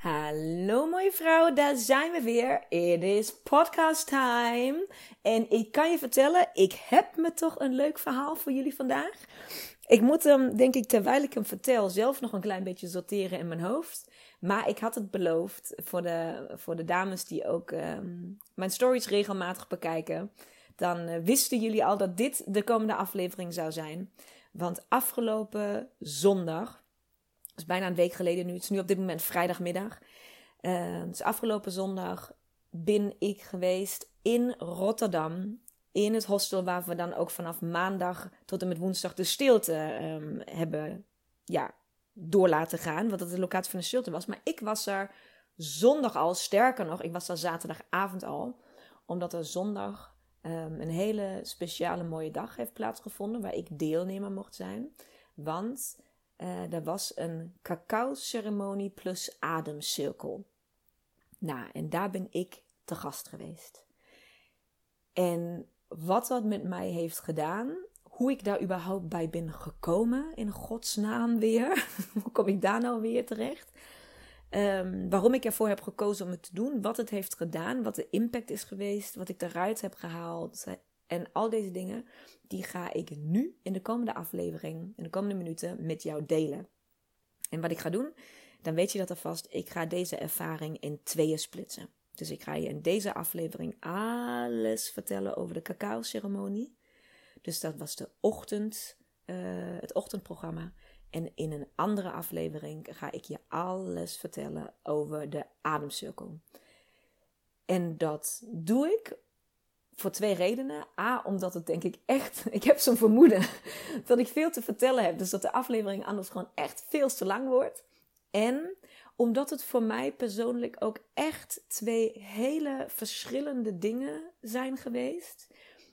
Hallo mooie vrouw, daar zijn we weer. It is podcast time. En ik kan je vertellen, ik heb me toch een leuk verhaal voor jullie vandaag. Ik moet hem, denk ik, terwijl ik hem vertel, zelf nog een klein beetje sorteren in mijn hoofd. Maar ik had het beloofd voor de, voor de dames die ook um, mijn stories regelmatig bekijken. Dan uh, wisten jullie al dat dit de komende aflevering zou zijn. Want afgelopen zondag is bijna een week geleden nu. Het is nu op dit moment vrijdagmiddag. Uh, dus afgelopen zondag ben ik geweest in Rotterdam. In het hostel waar we dan ook vanaf maandag tot en met woensdag de stilte um, hebben ja, door laten gaan. Want dat de locatie van de stilte was. Maar ik was er zondag al. Sterker nog, ik was er zaterdagavond al. Omdat er zondag um, een hele speciale mooie dag heeft plaatsgevonden. Waar ik deelnemer mocht zijn. Want uh, er was een cacao-ceremonie plus ademcirkel. Nou, en daar ben ik te gast geweest. En wat dat met mij heeft gedaan, hoe ik daar überhaupt bij ben gekomen, in godsnaam weer. hoe kom ik daar nou weer terecht? Um, waarom ik ervoor heb gekozen om het te doen, wat het heeft gedaan, wat de impact is geweest, wat ik eruit heb gehaald. En al deze dingen, die ga ik nu in de komende aflevering, in de komende minuten met jou delen. En wat ik ga doen, dan weet je dat alvast. Ik ga deze ervaring in tweeën splitsen. Dus ik ga je in deze aflevering alles vertellen over de cacao-ceremonie. Dus dat was de ochtend, uh, het ochtendprogramma. En in een andere aflevering ga ik je alles vertellen over de ademcirkel. En dat doe ik voor twee redenen. A, omdat het denk ik echt, ik heb zo'n vermoeden dat ik veel te vertellen heb. Dus dat de aflevering anders gewoon echt veel te lang wordt. En omdat het voor mij persoonlijk ook echt twee hele verschillende dingen zijn geweest.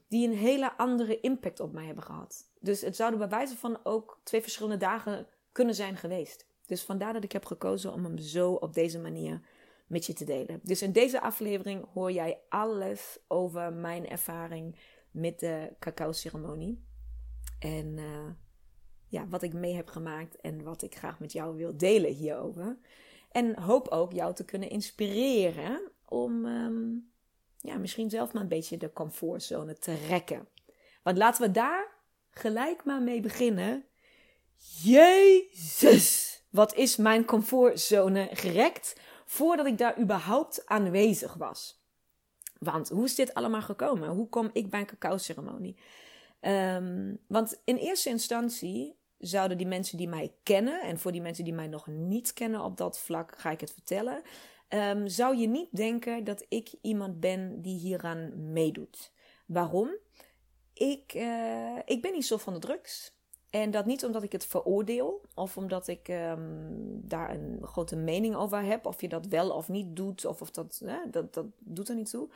Die een hele andere impact op mij hebben gehad. Dus het zouden bij wijze van ook twee verschillende dagen kunnen zijn geweest. Dus vandaar dat ik heb gekozen om hem zo op deze manier met je te delen. Dus in deze aflevering hoor jij alles over mijn ervaring met de cacao-ceremonie. En uh, ja, wat ik mee heb gemaakt en wat ik graag met jou wil delen hierover. En hoop ook jou te kunnen inspireren om um, ja, misschien zelf maar een beetje de comfortzone te rekken. Want laten we daar gelijk maar mee beginnen. Jezus, wat is mijn comfortzone gerekt? Voordat ik daar überhaupt aanwezig was. Want hoe is dit allemaal gekomen? Hoe kom ik bij een cacao-ceremonie? Um, want in eerste instantie zouden die mensen die mij kennen, en voor die mensen die mij nog niet kennen op dat vlak, ga ik het vertellen. Um, zou je niet denken dat ik iemand ben die hieraan meedoet? Waarom? Ik, uh, ik ben niet zo van de drugs. En dat niet omdat ik het veroordeel of omdat ik um, daar een grote mening over heb, of je dat wel of niet doet, of, of dat, dat, dat doet er niet toe.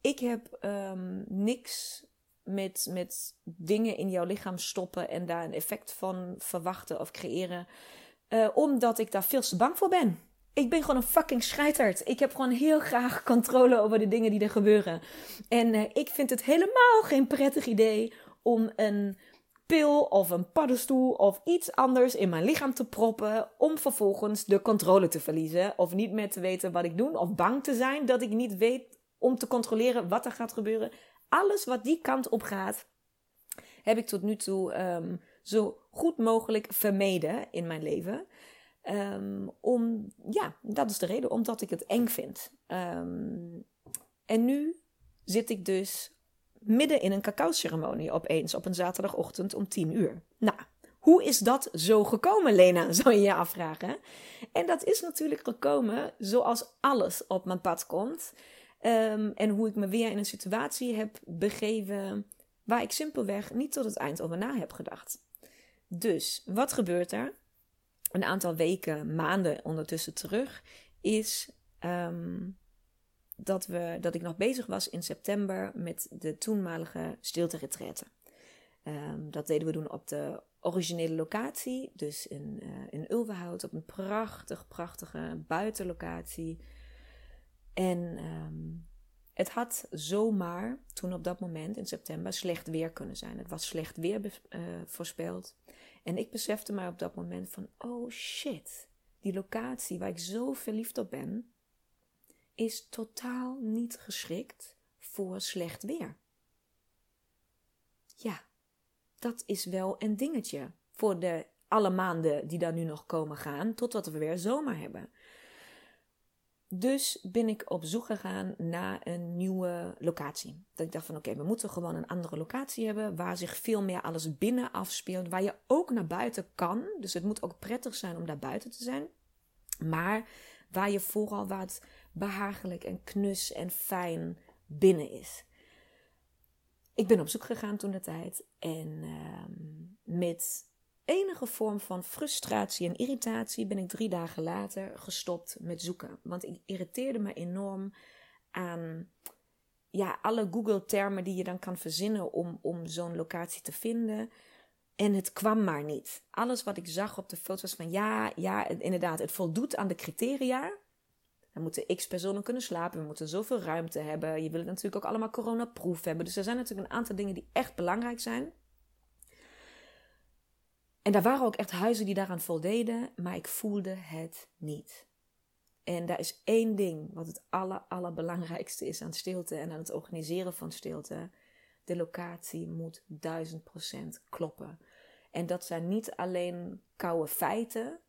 Ik heb um, niks met, met dingen in jouw lichaam stoppen en daar een effect van verwachten of creëren, uh, omdat ik daar veel te bang voor ben. Ik ben gewoon een fucking scheiterd. Ik heb gewoon heel graag controle over de dingen die er gebeuren. En uh, ik vind het helemaal geen prettig idee om een pil of een paddenstoel of iets anders in mijn lichaam te proppen om vervolgens de controle te verliezen of niet meer te weten wat ik doe of bang te zijn dat ik niet weet om te controleren wat er gaat gebeuren. Alles wat die kant op gaat, heb ik tot nu toe um, zo goed mogelijk vermeden in mijn leven. Um, om, ja, dat is de reden, omdat ik het eng vind. Um, en nu zit ik dus midden in een cacao-ceremonie opeens op een zaterdagochtend om 10 uur. Nou, hoe is dat zo gekomen, Lena? Zou je je afvragen. En dat is natuurlijk gekomen zoals alles op mijn pad komt. Ehm, en hoe ik me weer in een situatie heb begeven waar ik simpelweg niet tot het eind over na heb gedacht. Dus wat gebeurt er? Een aantal weken, maanden ondertussen terug, is ehm, dat, we, dat ik nog bezig was in september met de toenmalige stilte-retraite. Ehm, dat deden we doen op de originele locatie, dus in, uh, in Ulverhout, op een prachtig, prachtige buitenlocatie. En um, het had zomaar toen op dat moment in september slecht weer kunnen zijn. Het was slecht weer uh, voorspeld. En ik besefte mij op dat moment van, oh shit, die locatie waar ik zo verliefd op ben, is totaal niet geschikt voor slecht weer. Ja, dat is wel een dingetje voor de alle maanden die daar nu nog komen gaan, totdat we weer zomer hebben. Dus ben ik op zoek gegaan naar een nieuwe locatie. Dat ik dacht van oké, we moeten gewoon een andere locatie hebben waar zich veel meer alles binnen afspeelt, waar je ook naar buiten kan. Dus het moet ook prettig zijn om daar buiten te zijn. Maar waar je vooral wat behagelijk en knus en fijn binnen is. Ik ben op zoek gegaan toen de tijd en uh, met enige vorm van frustratie en irritatie ben ik drie dagen later gestopt met zoeken. Want ik irriteerde me enorm aan ja, alle Google-termen die je dan kan verzinnen om, om zo'n locatie te vinden. En het kwam maar niet. Alles wat ik zag op de foto's van ja, ja, inderdaad, het voldoet aan de criteria. Dan moeten x personen kunnen slapen, we moeten zoveel ruimte hebben. Je wil het natuurlijk ook allemaal coronaproof hebben. Dus er zijn natuurlijk een aantal dingen die echt belangrijk zijn. En daar waren ook echt huizen die daaraan voldeden, maar ik voelde het niet. En daar is één ding wat het aller, allerbelangrijkste is aan stilte en aan het organiseren van stilte. De locatie moet duizend procent kloppen. En dat zijn niet alleen koude feiten,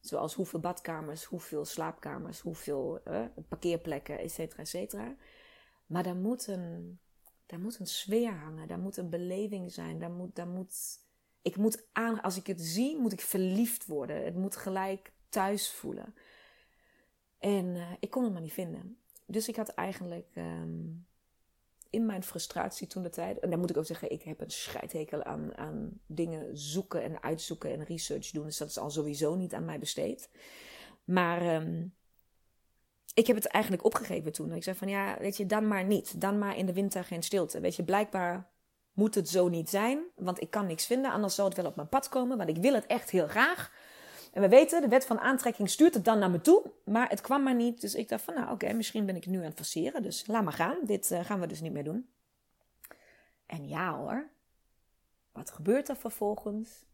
zoals hoeveel badkamers, hoeveel slaapkamers, hoeveel eh, parkeerplekken, et cetera, et cetera. Maar daar moet, een, daar moet een sfeer hangen, daar moet een beleving zijn, daar moet, daar moet ik moet aan, als ik het zie, moet ik verliefd worden. Het moet gelijk thuis voelen. En uh, ik kon het maar niet vinden. Dus ik had eigenlijk um, in mijn frustratie toen de tijd. En dan moet ik ook zeggen, ik heb een scheidhekel aan, aan dingen zoeken en uitzoeken en research doen. Dus dat is al sowieso niet aan mij besteed. Maar um, ik heb het eigenlijk opgegeven toen. Ik zei van ja, weet je, dan maar niet. Dan maar in de winter geen stilte. Weet je, blijkbaar moet het zo niet zijn, want ik kan niks vinden, anders zou het wel op mijn pad komen, want ik wil het echt heel graag. En we weten, de wet van aantrekking stuurt het dan naar me toe, maar het kwam maar niet. Dus ik dacht van, nou oké, misschien ben ik nu aan het forceren, dus laat maar gaan. Dit uh, gaan we dus niet meer doen. En ja hoor, wat gebeurt er vervolgens?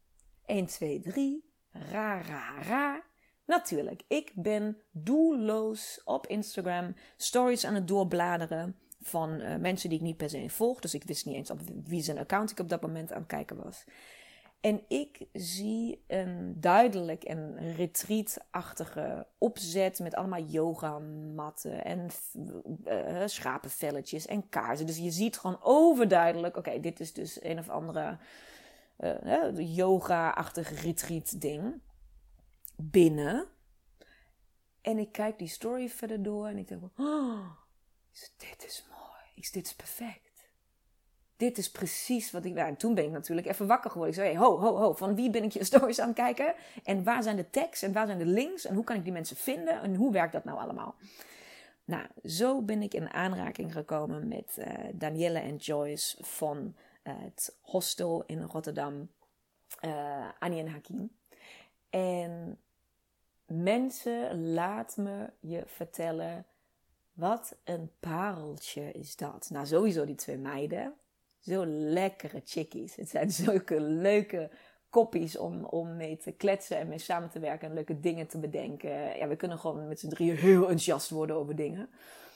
1, 2, 3, ra, ra, ra. Natuurlijk, ik ben doelloos op Instagram stories aan het doorbladeren van uh, mensen die ik niet per se volg. Dus ik wist niet eens op wie zijn account ik op dat moment aan het kijken was. En ik zie een duidelijk en retreatachtige opzet met allemaal yogamatten en uh, schapenvelletjes en kaarsen. Dus je ziet gewoon overduidelijk, oké, dit is dus een of andere uh, yoga-achtige retreat ding binnen. En ik kijk die story verder door en ik denk, oh, dit is mooi. Dit is perfect. Dit is precies wat ik... Nou, en toen ben ik natuurlijk even wakker geworden. Ik zei, hey, ho, ho, ho, van wie ben ik je stories aan het kijken? En waar zijn de tags en waar zijn de links? En hoe kan ik die mensen vinden? En hoe werkt dat nou allemaal? Nou, zo ben ik in aanraking gekomen met uh, Danielle en Joyce van uh, het hostel in Rotterdam, uh, Annie en Hakim. En mensen, laat me je vertellen wat een pareltje is dat. Nou, sowieso die twee meiden. Zo lekkere chickies. Het zijn zulke leuke koppies om, om mee te kletsen en mee samen te werken en leuke dingen te bedenken. Ja, we kunnen gewoon met z'n drieën heel enthousiast worden over dingen.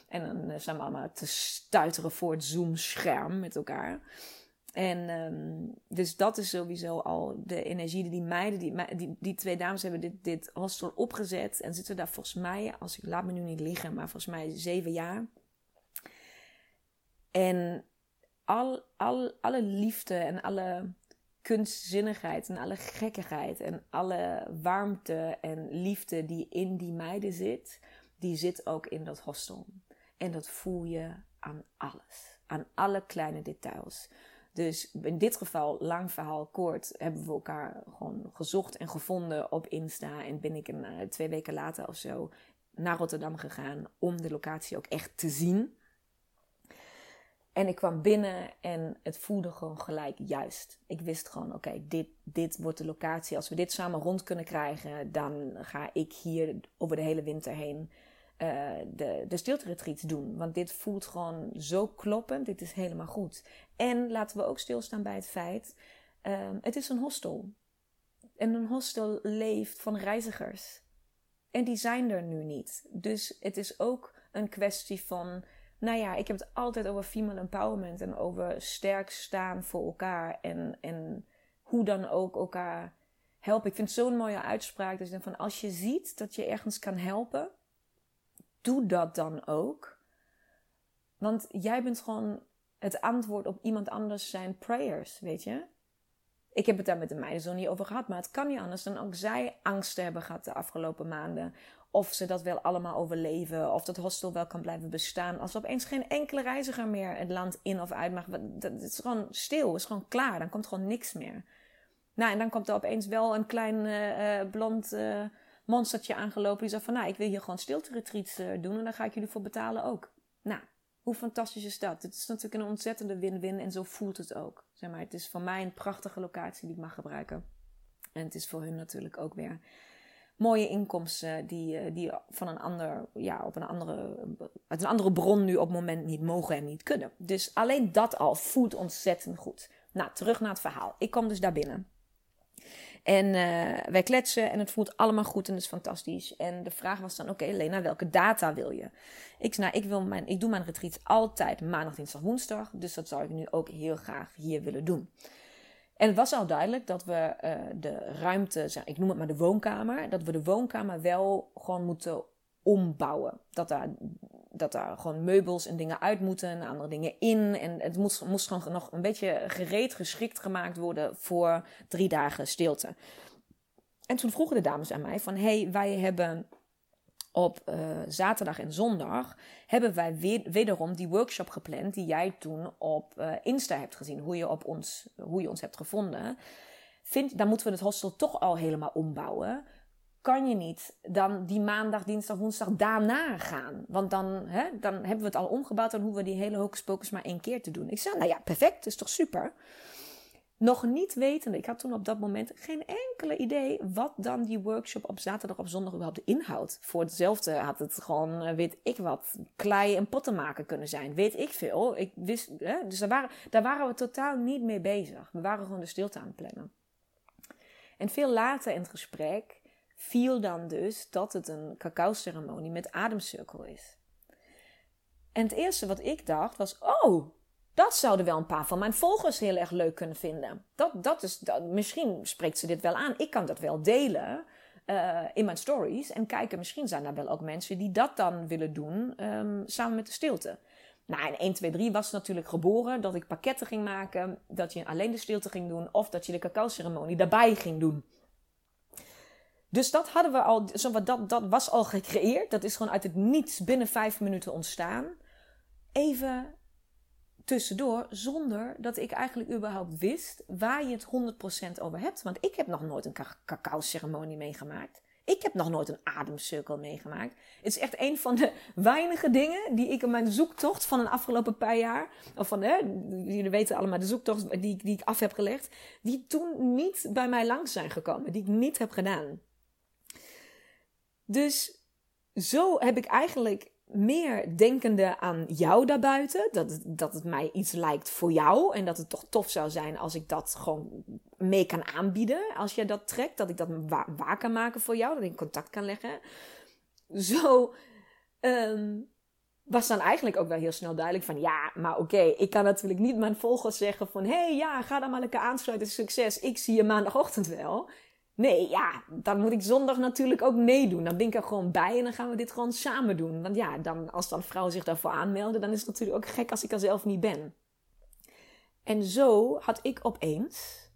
En dan eh, zijn we allemaal te stuiteren voor het Zoom-scherm met elkaar. En um, dus dat is sowieso al de energie die die meiden, die, die, die twee dames hebben dit, dit hostel opgezet. En zitten daar volgens mij, als ik laat me nu niet liggen, maar volgens mij zeven jaar. En al, al, alle liefde en alle kunstzinnigheid en alle gekkigheid en alle warmte en liefde die in die meiden zit, die zit ook in dat hostel. En dat voel je aan alles, aan alle kleine details. Dus in dit geval, lang verhaal kort, hebben we elkaar gewoon gezocht en gevonden op Insta. En ben ik een, uh, twee weken later of zo naar Rotterdam gegaan om de locatie ook echt te zien. En ik kwam binnen en het voelde gewoon gelijk juist. Ik wist gewoon, oké, dit, dit wordt de locatie. Als we dit samen rond kunnen krijgen, dan ga ik hier over de hele winter heen uh, de, de stilte doen. Want dit voelt gewoon zo kloppend. Dit is helemaal goed. En laten we ook stilstaan bij het feit, uh, het is een hostel. En een hostel leeft van reizigers. En die zijn er nu niet. Dus het is ook een kwestie van nou ja, ik heb het altijd over female empowerment en over sterk staan voor elkaar en, en hoe dan ook elkaar helpen. Ik vind zo'n mooie uitspraak. Dus van als je ziet dat je ergens kan helpen, doe dat dan ook. Want jij bent gewoon het antwoord op iemand anders zijn prayers, weet je? Ik heb het daar met de meiden zo niet over gehad, maar het kan niet anders dan ook zij angsten hebben gehad de afgelopen maanden of ze dat wel allemaal overleven, of dat hostel wel kan blijven bestaan. Als opeens geen enkele reiziger meer het land in of uit mag, het is gewoon stil, is gewoon klaar, dan komt gewoon niks meer. Nou, en dan komt er opeens wel een klein uh, blond uh, monstertje aangelopen die zegt van, nou, ik wil hier gewoon stilte retreats doen en daar ga ik jullie voor betalen ook. Nou, hoe fantastisch is dat? Het is natuurlijk een ontzettende win-win en zo voelt het ook. Zeg maar, het is voor mij een prachtige locatie die ik mag gebruiken. En het is voor hun natuurlijk ook weer mooie inkomsten die, eh, die van een ander, ja, op een andere, uit een andere bron nu op het moment niet mogen en niet kunnen. Dus alleen dat al voelt ontzettend goed. Nou, terug naar het verhaal. Ik kom dus daar binnen. En uh, wij kletsen en het voelt allemaal goed en het is fantastisch. En de vraag was dan, oké Lena, welke data wil je? Ik zei, nou, ik, wil mijn, ik doe mijn retreat altijd maandag, dinsdag, woensdag. Dus dat zou ik nu ook heel graag hier willen doen. En het was al duidelijk dat we uh, de ruimte, ik noem het maar de woonkamer, dat we de woonkamer wel gewoon moeten ombouwen. Dat daar, dat daar gewoon meubels en dingen uit moeten en andere dingen in. En het moest, moest gewoon nog een beetje gereed, geschikt gemaakt worden voor drie dagen stilte. En toen vroegen de dames aan mij van, hey, wij hebben op uh, zaterdag en zondag hebben wij weer, wederom die workshop gepland die jij toen op uh, Insta hebt gezien, hoe je, op ons, hoe je ons hebt gevonden. Vind, dan moeten we het hostel toch al helemaal ombouwen. Kan je niet dan die maandag, dinsdag, woensdag daarna gaan? Want dan, hè, dan hebben we het al omgebouwd. Dan hoeven we die hele hocus pocus maar één keer te doen. Ik zei, nou ja, perfect, is toch super? Nog niet wetende, ik had toen op dat moment geen enkele idee wat dan die workshop op zaterdag of zondag überhaupt inhoudt. Voor hetzelfde had het gewoon, eh, weet ik wat, klei en potten maken kunnen zijn. Weet ik veel. Ik wist, hè? Dus daar waren, daar waren we totaal niet mee bezig. We waren gewoon de stilte aan het plannen. En veel later in het gesprek viel dan dus dat het een cacao-ceremonie met ademcirkel is. En het eerste wat ik dacht was: oh, dat zouden wel een paar van mijn volgers heel erg leuk kunnen vinden. Dat, dat is, dat, misschien spreekt ze dit wel aan. Ik kan dat wel delen uh, in mijn stories. En kijken, misschien zijn er wel ook mensen die dat dan willen doen um, samen met de stilte. Nou, en 1, 2, 3 was natuurlijk geboren dat ik pakketten ging maken. Dat je alleen de stilte ging doen. Of dat je de cacao-ceremonie daarbij ging doen. Dus dat hadden we al, dat, dat was al gecreëerd. Dat is gewoon uit het niets binnen vijf minuten ontstaan. Even tussendoor zonder dat ik eigenlijk überhaupt wist waar je het 100% over hebt. Want ik heb nog nooit een cacao-ceremonie meegemaakt. Ik heb nog nooit een ademcirkel meegemaakt. Het is echt een van de weinige dingen die ik in mijn zoektocht van een afgelopen paar jaar, of van, hè, jullie weten allemaal de zoektocht die, die ik af heb gelegd, die toen niet bij mij langs zijn gekomen, die ik niet heb gedaan. Dus zo heb ik eigenlijk meer denkende aan jou daarbuiten. Dat dat het mij iets lijkt voor jou. En dat het toch tof zou zijn als ik dat gewoon mee kan aanbieden. Als je dat trekt. Dat ik dat waar, kan maken voor jou. Dat ik contact kan leggen. Zo um, was dan eigenlijk ook wel heel snel duidelijk van... Ja, maar oké, ik kan natuurlijk niet mijn volgers zeggen van... Hey, ja, ga dan maar lekker aansluiten. Succes, ik zie je maandagochtend wel. Nee, ja, dan moet ik zondag natuurlijk ook nee doen. Dan ben ik er gewoon bij en dan gaan we dit gewoon samen doen. Want ja, dan, als dan vrouwen zich daarvoor aanmelden, dan is het natuurlijk ook gek als ik er zelf niet ben. En zo had ik opeens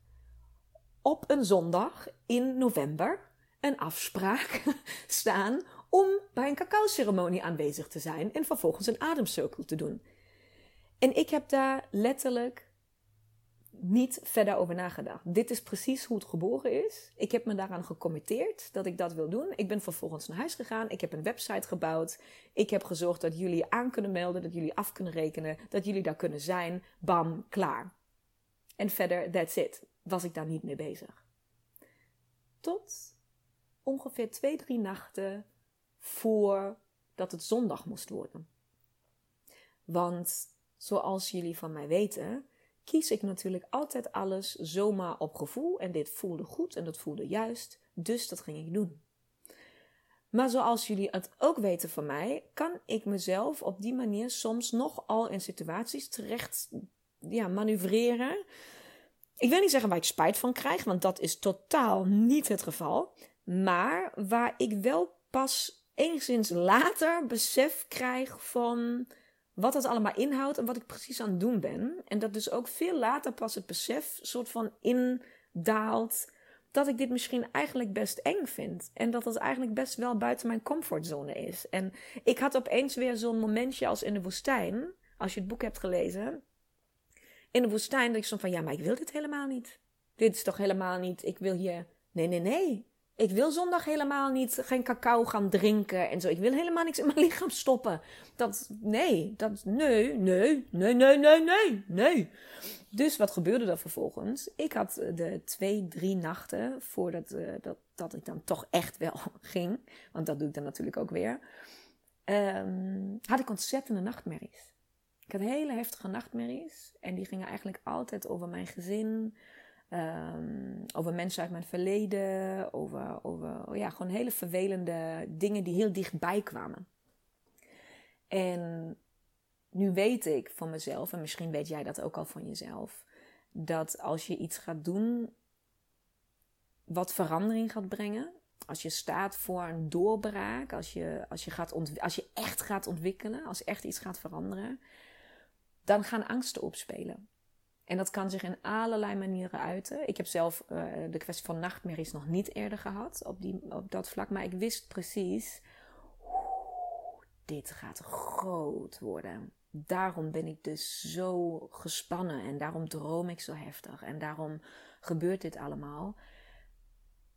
op een zondag in november een afspraak staan om bij een cacao-ceremonie aanwezig te zijn en vervolgens een ademcirkel te doen. En ik heb daar letterlijk niet verder over nagedacht. Dit is precies hoe het geboren is. Ik heb me daaraan gecommitteerd dat ik dat wil doen. Ik ben vervolgens naar huis gegaan. Ik heb een website gebouwd. Ik heb gezorgd dat jullie aan kunnen melden, dat jullie af kunnen rekenen, dat jullie daar kunnen zijn. Bam, klaar. En verder, that's it. Was ik daar niet mee bezig. Tot ongeveer twee, drie nachten voordat het zondag moest worden. Want zoals jullie van mij weten, kies ik natuurlijk altijd alles zomaar op gevoel. En dit voelde goed en dat voelde juist. Dus dat ging ik doen. Maar zoals jullie het ook weten van mij, kan ik mezelf op die manier soms nogal in situaties terecht ja, manoeuvreren. Ik wil niet zeggen waar ik spijt van krijg, want dat is totaal niet het geval. Maar waar ik wel pas enigszins later besef krijg van wat het allemaal inhoudt en wat ik precies aan het doen ben. En dat dus ook veel later pas het besef soort van indaalt dat ik dit misschien eigenlijk best eng vind. En dat het eigenlijk best wel buiten mijn comfortzone is. En ik had opeens weer zo'n momentje als in de woestijn, als je het boek hebt gelezen. In de woestijn dat ik zo van, ja, maar ik wil dit helemaal niet. Dit is toch helemaal niet, ik wil hier... Nee, nee, nee. Ik wil zondag helemaal niet geen cacao gaan drinken en zo. Ik wil helemaal niks in mijn lichaam stoppen. Dat, nee, dat, nee, nee, nee, nee, nee, nee, nee. Dus wat gebeurde er vervolgens? Ik had de twee, drie nachten voordat uh, dat, dat ik dan toch echt wel ging, want dat doe ik dan natuurlijk ook weer, um, had ik ontzettende nachtmerries. Ik had hele heftige nachtmerries en die gingen eigenlijk altijd over mijn gezin, Um, over mensen uit mijn verleden, over, over oh ja, gewoon hele vervelende dingen die heel dichtbij kwamen. En nu weet ik van mezelf, en misschien weet jij dat ook al van jezelf, dat als je iets gaat doen wat verandering gaat brengen, als je staat voor een doorbraak, als je, als je, gaat als je echt gaat ontwikkelen, als echt iets gaat veranderen, dan gaan angsten opspelen. En dat kan zich in allerlei manieren uiten. Ik heb zelf uh, de kwestie van nachtmerries nog niet eerder gehad op, die, op dat vlak. Maar ik wist precies, dit gaat groot worden. Daarom ben ik dus zo gespannen en daarom droom ik zo heftig. En daarom gebeurt dit allemaal.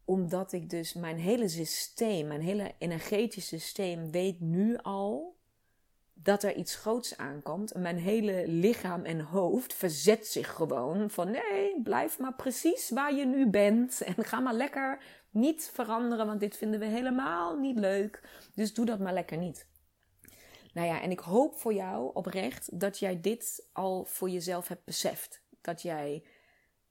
Omdat ik dus mijn hele systeem, mijn hele energetische systeem weet nu al dat er iets groots aankomt. En mijn hele lichaam en hoofd verzet zich gewoon van nee, blijf maar precies waar je nu bent. En ga maar lekker niet veranderen, want dit vinden we helemaal niet leuk. Dus doe dat maar lekker niet. Nou ja, en ik hoop voor jou oprecht dat jij dit al voor jezelf hebt beseft. Dat jij,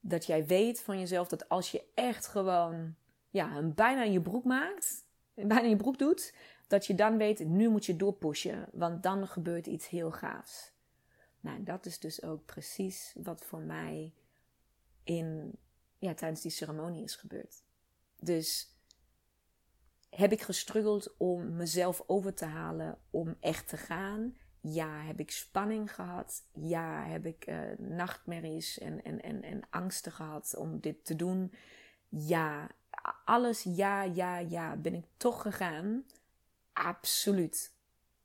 dat jij weet van jezelf dat als je echt gewoon ja, een bijna in je broek maakt, bijna in je broek doet, dat je dan weet, nu moet je doorpushen, want dan gebeurt iets heel gaafs. Nou, dat is dus ook precies wat voor mij in, ja, tijdens die ceremonie is gebeurd. Dus heb ik gestruggeld om mezelf over te halen om echt te gaan? Ja, heb ik spanning gehad? Ja, heb ik uh, nachtmerries en, en, en, en angsten gehad om dit te doen? Ja, alles ja, ja, ja. Ben ik toch gegaan? Absoluut.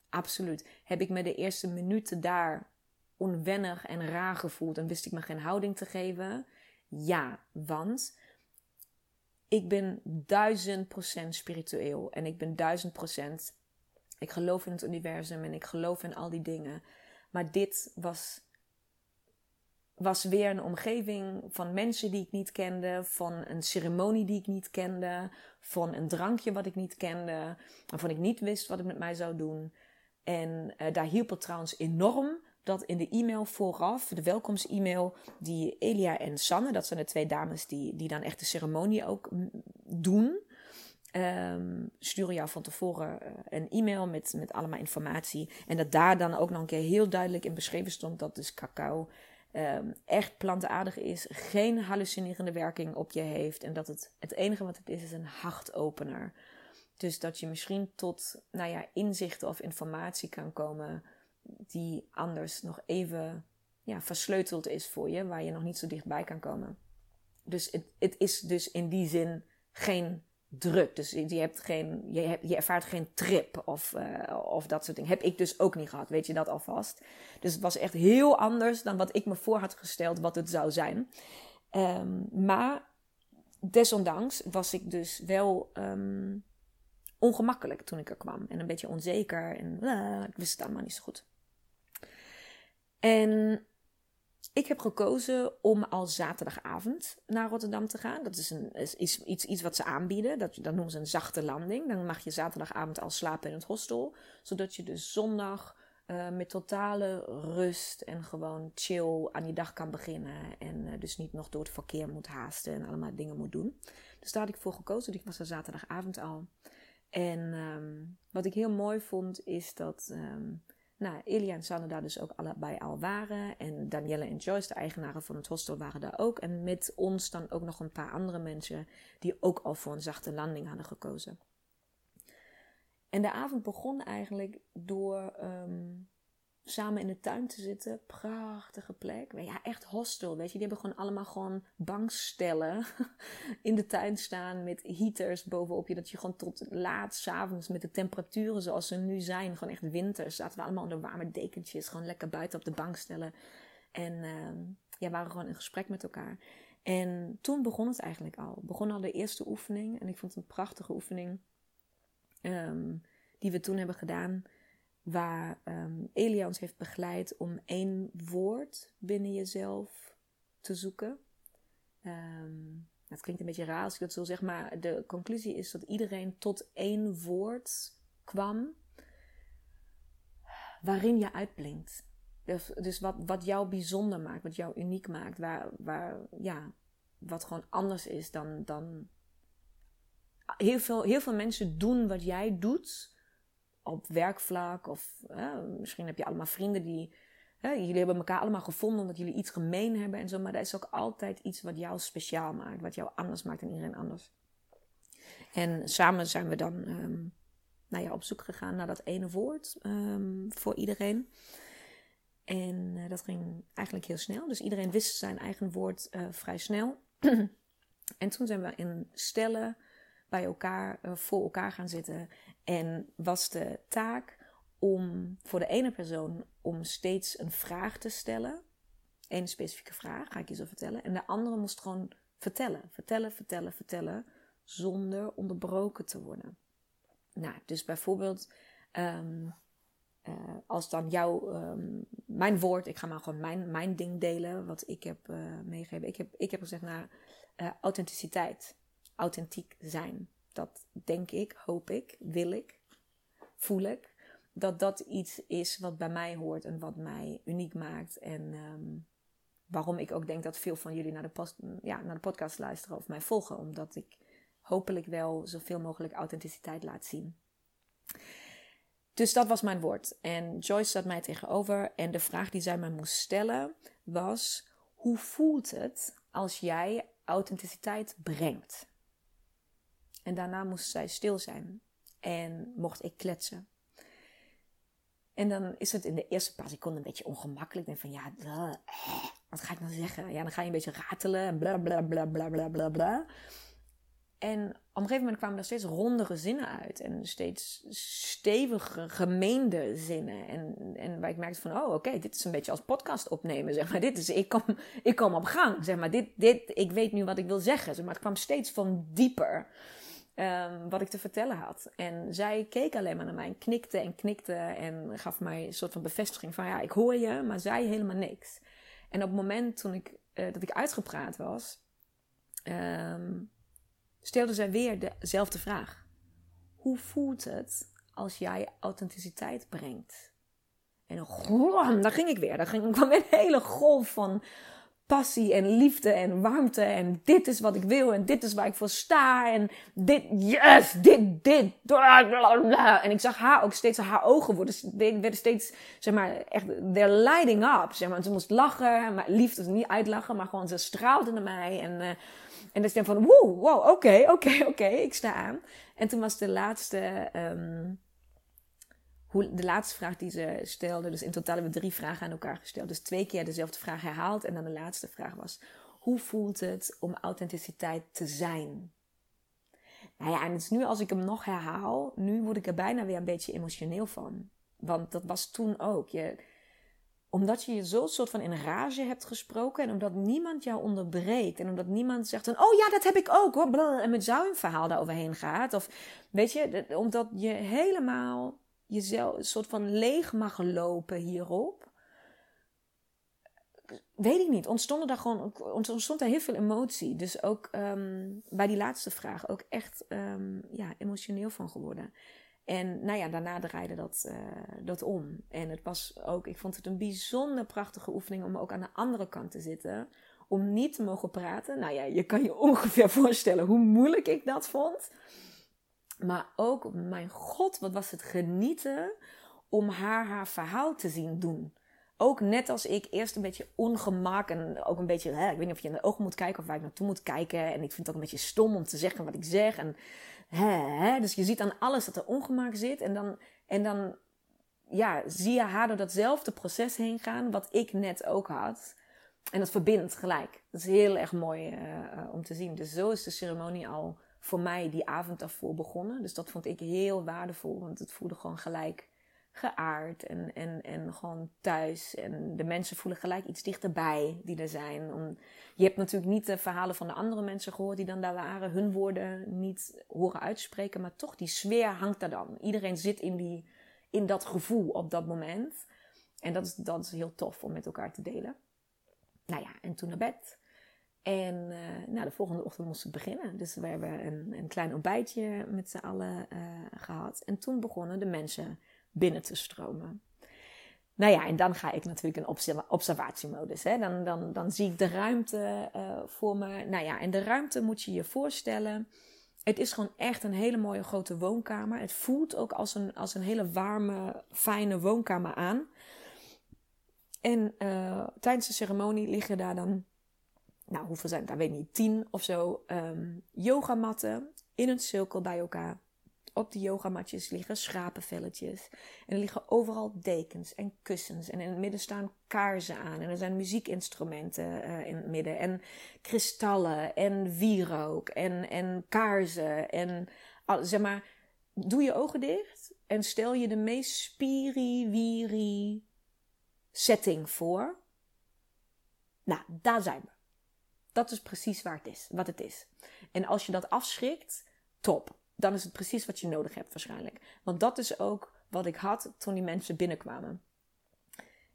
Absoluut. Heb ik me de eerste minuten daar onwennig en raar gevoeld en wist ik me geen houding te geven? Ja, want ik ben duizend procent spiritueel en ik ben duizend procent. Ik geloof in het universum en ik geloof in al die dingen. Maar dit was was weer een omgeving van mensen die ik niet kende, van een ceremonie die ik niet kende, van een drankje wat ik niet kende, waarvan ik niet wist wat ik met mij zou doen. En uh, daar hielp het trouwens enorm dat in de e-mail vooraf, de welkomst-e-mail, die Elia en Sanne, dat zijn de twee dames die, die dan echt de ceremonie ook doen, um, sturen jou van tevoren eh, een e-mail met, met allemaal informatie. En dat daar dan ook nog een keer heel duidelijk in beschreven stond dat dus cacao um, echt plantaardig is, geen hallucinerende werking op je heeft en dat het, het enige wat het is, is een hartopener. Dus dat je misschien tot nou ja, inzichten of informatie kan komen die anders nog even ja, versleuteld is voor je, waar je nog niet zo dichtbij kan komen. Dus het, het is dus in die zin geen druk. Dus je, hebt geen, je, hebt, je ervaart geen trip of, uh, of dat soort dingen. Heb ik dus ook niet gehad, weet je dat alvast. Dus het was echt heel anders dan wat ik me voor had gesteld wat het zou zijn. Um, maar desondanks was ik dus wel um, ongemakkelijk toen ik er kwam. En een beetje onzeker en uh, ik wist het allemaal niet zo goed. En ik heb gekozen om al zaterdagavond naar Rotterdam te gaan. Dat is, een, is iets, iets wat ze aanbieden. Dat, dat noemen ze een zachte landing. Dan mag je zaterdagavond al slapen in het hostel. Zodat je dus zondag uh, met totale rust en gewoon chill aan je dag kan beginnen. En uh, dus niet nog door het verkeer moet haasten en allemaal dingen moet doen. Dus daar had ik voor gekozen. Dus ik was er zaterdagavond al. En um, wat ik heel mooi vond is dat... Um, nou, Elia en Sanne daar dus ook allebei al waren. En Danielle en Joyce, de eigenaren van het hostel, waren daar ook. En met ons dan ook nog een paar andere mensen die ook al voor een zachte landing hadden gekozen. En de avond begon eigenlijk door um, samen in de tuin te zitten. Prachtige plek. Ja, echt hostel, weet je. Die hebben gewoon allemaal gewoon bankstellen in de tuin staan met heaters bovenop je. Dat je gewoon tot laat s'avonds met de temperaturen zoals ze nu zijn, gewoon echt winters, zaten we allemaal onder warme dekentjes. Gewoon lekker buiten op de bankstellen. En uh, ja, waren gewoon in gesprek met elkaar. En toen begon het eigenlijk al. Begon al de eerste oefening. En ik vond het een prachtige oefening. Um, die we toen hebben gedaan waar um, heeft begeleid om één woord binnen jezelf te zoeken. Um, het klinkt een beetje raar als ik dat zo zeg, maar de conclusie is dat iedereen tot één woord kwam waarin je uitblinkt. Dus, dus wat, wat jou bijzonder maakt, wat jou uniek maakt, waar, waar, ja, wat gewoon anders is dan. dan heel, veel, heel veel mensen doen wat jij doet, op werkvlak. Of misschien heb je allemaal vrienden die. jullie hebben elkaar allemaal gevonden omdat jullie iets gemeen hebben en zo. Maar dat is ook altijd iets wat jou speciaal maakt. Wat jou anders maakt dan iedereen anders. En samen zijn we dan um, nou ja, op zoek gegaan naar dat ene woord um, voor iedereen. En uh, dat ging eigenlijk heel snel. Dus iedereen wist zijn eigen woord uh, vrij snel. en toen zijn we in stellen bij elkaar, uh, voor elkaar gaan zitten. En was de taak om voor de ene persoon om steeds een vraag te stellen. Een specifieke vraag, ga ik je zo vertellen. En de andere moest gewoon vertellen, vertellen, vertellen, vertellen. Zonder onderbroken te worden. Nou, dus bijvoorbeeld, um, uh, als dan jouw, um, mijn woord, ik ga maar gewoon mijn, mijn ding delen, wat ik heb uh, meegegeven. Ik heb, ik heb gezegd naar authenticiteit, authentiek zijn dat denk ik, hoop ik, wil ik, voel ik. Dat dat iets is wat bij mij hoort en wat mij uniek maakt. En um, waarom ik ook denk dat veel van jullie naar de, ja, naar de podcast luisteren of mij volgen. Omdat ik hopelijk wel zoveel mogelijk authenticiteit laat zien. Dus dat was mijn woord. En Joyce zat mij tegenover. En de vraag die zij mij moest stellen was: hoe voelt het als jij authenticiteit brengt? En daarna moest zij stil zijn en mocht ik kletsen. En dan is het in de eerste paar seconden een beetje ongemakkelijk. Ik denk van ja, eh, wat ga ik nou zeggen? Ja, dan ga je een beetje ratelen en bla bla bla bla bla bla bla. En op een gegeven moment kwamen er steeds rondere zinnen uit. En steeds stevige, gemeende zinnen. En, en waar ik merkte van, oh oké, dit is een beetje als podcast opnemen. Zeg maar, dit is, ik kom, ik kom op gang. Zeg maar, dit, dit, ik weet nu wat ik wil zeggen. Zeg maar, het kwam steeds van dieper. Um, wat ik te vertellen had. En zij keek alleen maar naar mij knikte en knikte en gaf mij een soort van bevestiging van ja, ik hoor je, maar zei helemaal niks. En op het moment toen ik, uh, dat ik uitgepraat was, um, stelde zij weer dezelfde vraag. Hoe voelt het als jij authenticiteit brengt? En dan, daar ging ik weer. Daar ging, kwam een hele golf van passie en liefde en warmte. En dit is wat ik wil en dit is waar ik voor sta. En dit, yes, dit, dit. En ik zag haar ook steeds, haar ogen worden, werden steeds, zeg maar, echt, they're lighting up. Zeg maar. Ze moest lachen, maar liefde niet uitlachen, maar gewoon ze straalde naar mij. En, uh, en dan is van, wow, wow, oké, oké, oké, ik sta aan. En toen was de laatste, um, hoe, de laatste vraag die ze stelde, dus in totaal hebben we drie vragen aan elkaar gesteld. Dus twee keer dezelfde vraag herhaald. En dan de laatste vraag was: hoe voelt het om authenticiteit te zijn? Nou ja, en nu als ik hem nog herhaal, nu word ik er bijna weer een beetje emotioneel van. Want dat was toen ook. Je, omdat je je zo soort van in rage hebt gesproken en omdat niemand jou onderbreekt en omdat niemand zegt van, oh ja, dat heb ik ook hoor, en met jou een verhaal daaroverheen gaat. Of weet je, omdat je helemaal jezelf een soort van leeg mag lopen hierop. Weet ik niet, ontstond er gewoon, ontstond er heel veel emotie. Dus ook ehm, bij die laatste vraag ook echt um, ja, emotioneel van geworden. En nou ja, daarna draaide dat, uh, dat om. En het was ook, ik vond het een bijzonder prachtige oefening om ook aan de andere kant te zitten. Om niet te mogen praten. Nou ja, je kan je ongeveer voorstellen hoe moeilijk ik dat vond. Maar ook, mijn god, wat was het genieten om haar haar verhaal te zien doen. Ook net als ik eerst een beetje ongemak en ook een beetje, hè, ik weet niet of je in de ogen moet kijken of waar ik naartoe moet kijken. En ik vind het ook een beetje stom om te zeggen wat ik zeg. En, hè, hè, dus je ziet aan alles dat er ongemak zit. En dan, en dan ja, zie je haar door datzelfde proces heen gaan wat ik net ook had. En dat verbindt gelijk. Dat is heel erg mooi uh, om te zien. Dus zo is de ceremonie al voor mij die avond daarvoor begonnen. Dus dat vond ik heel waardevol, want het voelde gewoon gelijk geaard en, en, en gewoon thuis. En de mensen voelen gelijk iets dichterbij die er zijn. Om, je hebt natuurlijk niet de verhalen van de andere mensen gehoord die dan daar waren, hun woorden niet horen uitspreken, maar toch die sfeer hangt daar dan. Iedereen zit in, die, in dat gevoel op dat moment. En dat is, dat is heel tof om met elkaar te delen. Nou ja, en toen naar bed. En uh, nou, de volgende ochtend moest ik beginnen. Dus we hebben een, een klein ontbijtje met z'n allen uh, gehad. En toen begonnen de mensen binnen te stromen. Nou ja, en dan ga ik natuurlijk in observatiemodus. Hè. Dan, dan, dan zie ik de ruimte uh, voor me. Nou ja, en de ruimte moet je je voorstellen. Het is gewoon echt een hele mooie grote woonkamer. Het voelt ook als een, als een hele warme, fijne woonkamer aan. En tijdens de ceremonie liggen daar dan nou hoeveel zijn het daar, weet ik niet, tien of zo um, yogamatten in een cirkel bij elkaar. Op die yogamatjes liggen schapenvelletjes. En er liggen overal dekens en kussens. En in het midden staan kaarsen aan. En er zijn muziekinstrumenten uh, in het midden. En kristallen en wierook en, en kaarsen. En zeg maar, doe je ogen dicht en stel je de meest spiri-wiri setting voor. Nou, daar zijn we. Dat is precies waar het is, wat het is. En als je dat afschrikt, top. Dan is het precies wat je nodig hebt waarschijnlijk. Want dat is ook wat ik had toen die mensen binnenkwamen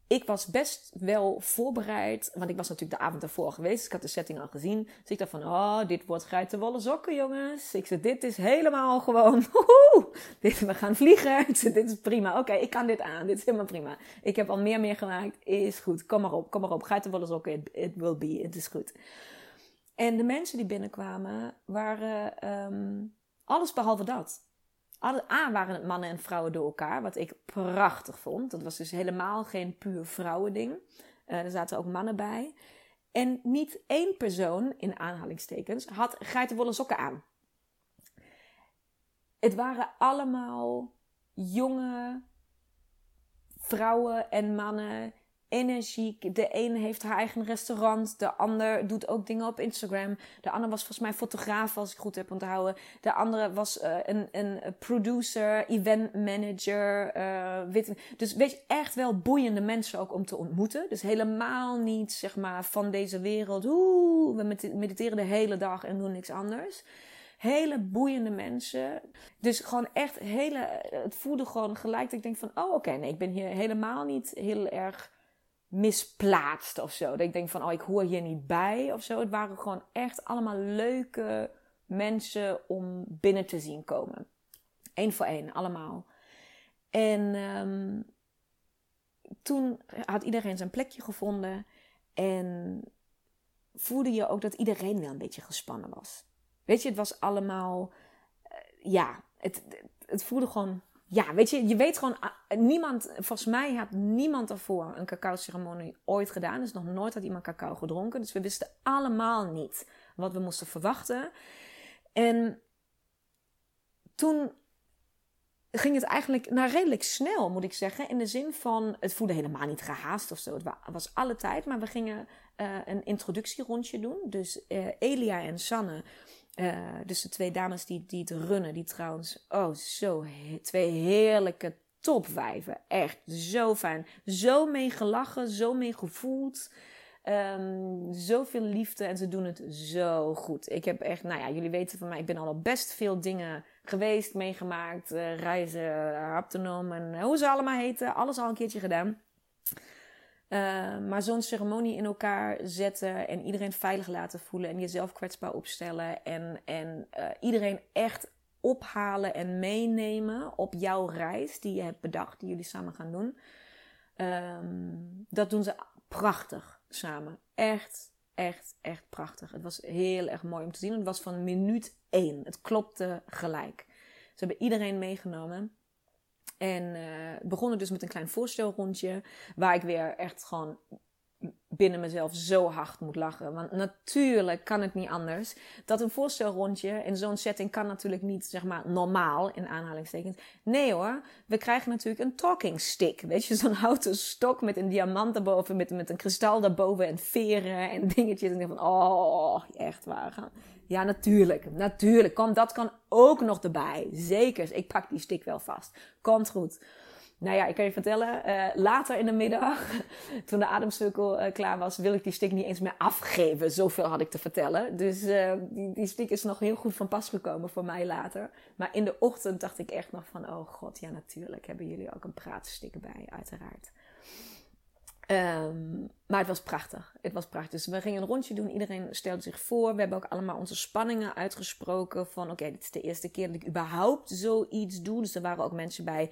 ik was best wel voorbereid. Want ik was natuurlijk de avond ervoor geweest. Dus ik had de setting al gezien. Dus ik dacht van, oh, dit wordt geitenwolle sokken, jongens. Ik zei, dit is helemaal gewoon, dit, we gaan vliegen. Dit is prima. Oké, ik kan dit aan. Dit is helemaal prima. Ik heb al meer meer gemaakt. Is goed. Kom maar op, kom maar op. Geitenwolle sokken, it, will be. Het is goed. En de mensen die binnenkwamen waren um, alles behalve dat. A waren het mannen en vrouwen door elkaar, wat ik prachtig vond. Dat was dus helemaal geen puur vrouwending. Uh, er zaten ook mannen bij. En niet één persoon, in aanhalingstekens, had geitenwolle sokken aan. Het waren allemaal jonge vrouwen en mannen energiek. De een heeft haar eigen restaurant. De ander doet ook dingen op Instagram. De ander was volgens mij fotograaf, als ik goed heb onthouden. De andere was uh, een, een producer, event manager. Uh, dus weet echt wel boeiende mensen ook om te ontmoeten. Dus helemaal niet, zeg maar, van deze wereld. Oeh, we mediteren de hele dag en doen niks anders. Hele boeiende mensen. Dus gewoon echt hele. Het voelde gewoon gelijk dat ik denk van: oh, oké, nee, ik ben hier helemaal niet heel erg misplaatst of zo. Dat ik denk van, oh, ik hoor hier niet bij of zo. Het waren gewoon echt allemaal leuke mensen om binnen te zien komen. Eén voor één, allemaal. En um, toen had iedereen zijn plekje gevonden. En voelde je ook dat iedereen wel een beetje gespannen was. Weet je, het was allemaal... Uh, ja, het, het voelde gewoon ja, weet je, je weet gewoon, ah, niemand, volgens mij had niemand ervoor een cacao-ceremonie ooit gedaan. Dus nog nooit had iemand cacao gedronken. Dus we wisten allemaal niet wat we moesten verwachten. En toen ging het eigenlijk nou, redelijk snel, moet ik zeggen. In de zin van, het voelde helemaal niet gehaast of zo. Het was alle tijd, maar we gingen uh, een introductierondje doen. Dus uh, Elia en Sanne, uh, dus de twee dames die, die het runnen, die trouwens, oh zo, twee heerlijke topwijven. Echt, zo fijn. Zo mee gelachen, zo mee gevoeld. Um, zoveel liefde en ze doen het zo goed. Ik heb echt, nou ja, jullie weten van mij, ik ben al best veel dingen geweest, meegemaakt. Uh, reizen, haptonoom en hoe ze allemaal heten. Alles al een keertje gedaan. Uh, maar zo'n ceremonie in elkaar zetten en iedereen veilig laten voelen en jezelf kwetsbaar opstellen en, en uh, iedereen echt ophalen en meenemen op jouw reis die je hebt bedacht, die jullie samen gaan doen. Um, dat doen ze prachtig samen. Echt, echt, echt prachtig. Het was heel erg mooi om te zien. Het was van minuut één. Het klopte gelijk. Ze hebben iedereen meegenomen. En uh, begonnen dus met een klein voorstelrondje. Waar ik weer echt gewoon binnen mezelf zo hard moet lachen. Want natuurlijk kan het niet anders. Dat een voorstelrondje in zo'n setting kan natuurlijk niet, zeg maar, normaal, in aanhalingstekens. Nee hoor, we krijgen natuurlijk een talking stick. Weet je, zo'n houten stok met een diamant erboven, met, met een kristal daarboven en veren en dingetjes. En ik van, oh, echt waar. Ja, natuurlijk. Natuurlijk. Kom, dat kan ook nog erbij. Zeker. Ik pak die stick wel vast. Komt goed. Nou ja, ik kan je vertellen, uh, later in de middag, toen de ademcirkel uh, klaar was, wil ik die stick niet eens meer afgeven. Zoveel had ik te vertellen. Dus uh, die, stick is nog heel goed van pas gekomen voor mij later. Maar in de ochtend dacht ik echt nog van, oh god, ja natuurlijk hebben jullie ook een praatstick bij, uiteraard. Um, maar het was prachtig. Het was prachtig. Dus we gingen een rondje doen. Iedereen stelde zich voor. We hebben ook allemaal onze spanningen uitgesproken. Van oké, dit is de eerste keer dat ik überhaupt zoiets doe. Dus er waren ook mensen bij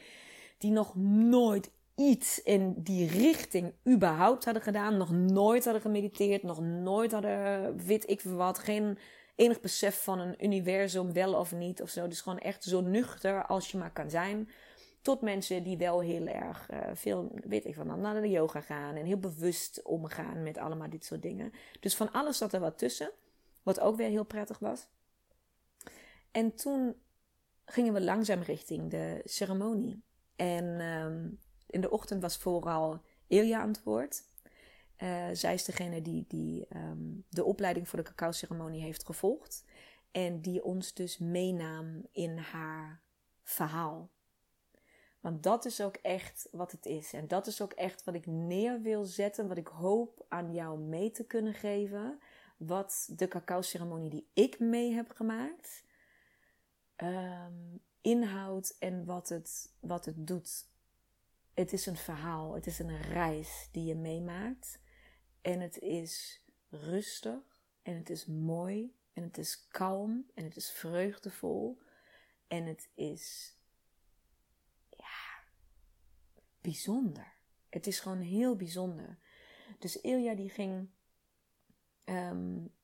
die nog nooit iets in die richting überhaupt hadden gedaan. Nog nooit hadden gemediteerd. Nog nooit hadden, weet ik wat, geen enig besef van een universum, wel of niet of zo. Dus gewoon echt zo nuchter als je maar kan zijn. Tot mensen die wel heel erg uh, veel, weet ik van, naar de yoga gaan. En heel bewust omgaan met allemaal dit soort dingen. Dus van alles zat er wat tussen. Wat ook weer heel prettig was. En toen gingen we langzaam richting de ceremonie. En um, in de ochtend was vooral Ilja aan het woord. Uh, zij is degene die, die um, de opleiding voor de cacao-ceremonie heeft gevolgd. En die ons dus meenam in haar verhaal. Want dat is ook echt wat het is. En dat is ook echt wat ik neer wil zetten. Wat ik hoop aan jou mee te kunnen geven. Wat de cacao-ceremonie die ik mee heb gemaakt. Um, inhoud en wat het, wat het doet. Het is een verhaal, het is een reis die je meemaakt. En het is rustig en het is mooi en het is kalm en het is vreugdevol. En het is, ja, bijzonder. Het is gewoon heel bijzonder. Dus Ilja die ging um,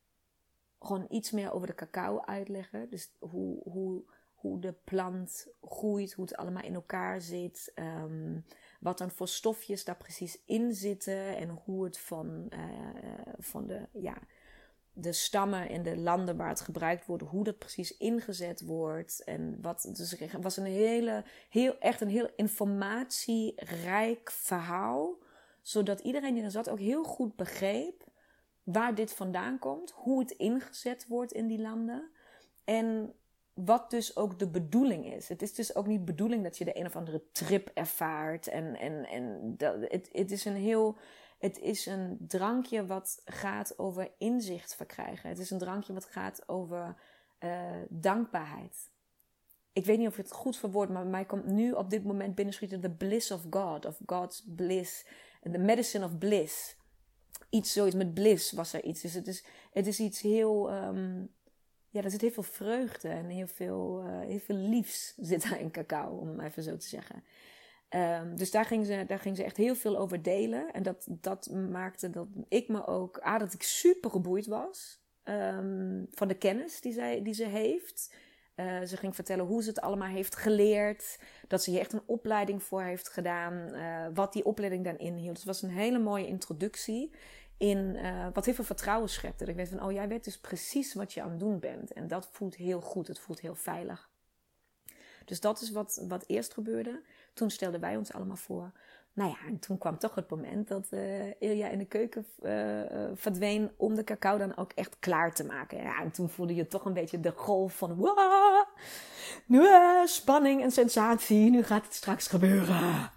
gewoon iets meer over de cacao uitleggen. Dus hoe, hoe hoe de plant groeit, hoe het allemaal in elkaar zit, um, wat dan voor stofjes daar precies in zitten en hoe het van, uh, van de, ja, de stammen en de landen waar het gebruikt wordt, hoe dat precies ingezet wordt. En wat, dus het was een hele, heel, echt een heel informatierijk verhaal, zodat iedereen die er zat ook heel goed begreep waar dit vandaan komt, hoe het ingezet wordt in die landen. En wat dus ook de bedoeling is. Het is dus ook niet de bedoeling dat je de een of andere trip ervaart. En, en, en dat, het, het is een heel. Het is een drankje wat gaat over inzicht verkrijgen. Het is een drankje wat gaat over uh, dankbaarheid. Ik weet niet of het goed verwoord, maar mij komt nu op dit moment binnenschieten de bliss of God, of God's bliss, the medicine of bliss. Iets zoiets met bliss was er iets. Dus het is, het is iets heel um, ja, er zit heel veel vreugde en heel veel, uh, heel veel liefs zit daar in cacao, om het even zo te zeggen. Um, dus daar ging, ze, daar ging ze echt heel veel over delen. En dat, dat maakte dat ik me ook, ah, dat ik super geboeid was um, van de kennis die, zij, die ze heeft. Uh, ze ging vertellen hoe ze het allemaal heeft geleerd. Dat ze hier echt een opleiding voor heeft gedaan. Uh, wat die opleiding dan inhield. Het was een hele mooie introductie in uh, wat heel veel vertrouwen schept. Dat ik weet van, oh jij weet dus precies wat je aan het doen bent. En dat voelt heel goed, het voelt heel veilig. Dus dat is wat, wat eerst gebeurde. Toen stelden wij ons allemaal voor. Nou ja, en toen kwam toch het moment dat uh, Ilja in de keuken uh, verdween om de cacao dan ook echt klaar te maken. Ja, en toen voelde je toch een beetje de golf van nu, spanning en sensatie, nu gaat het straks gebeuren.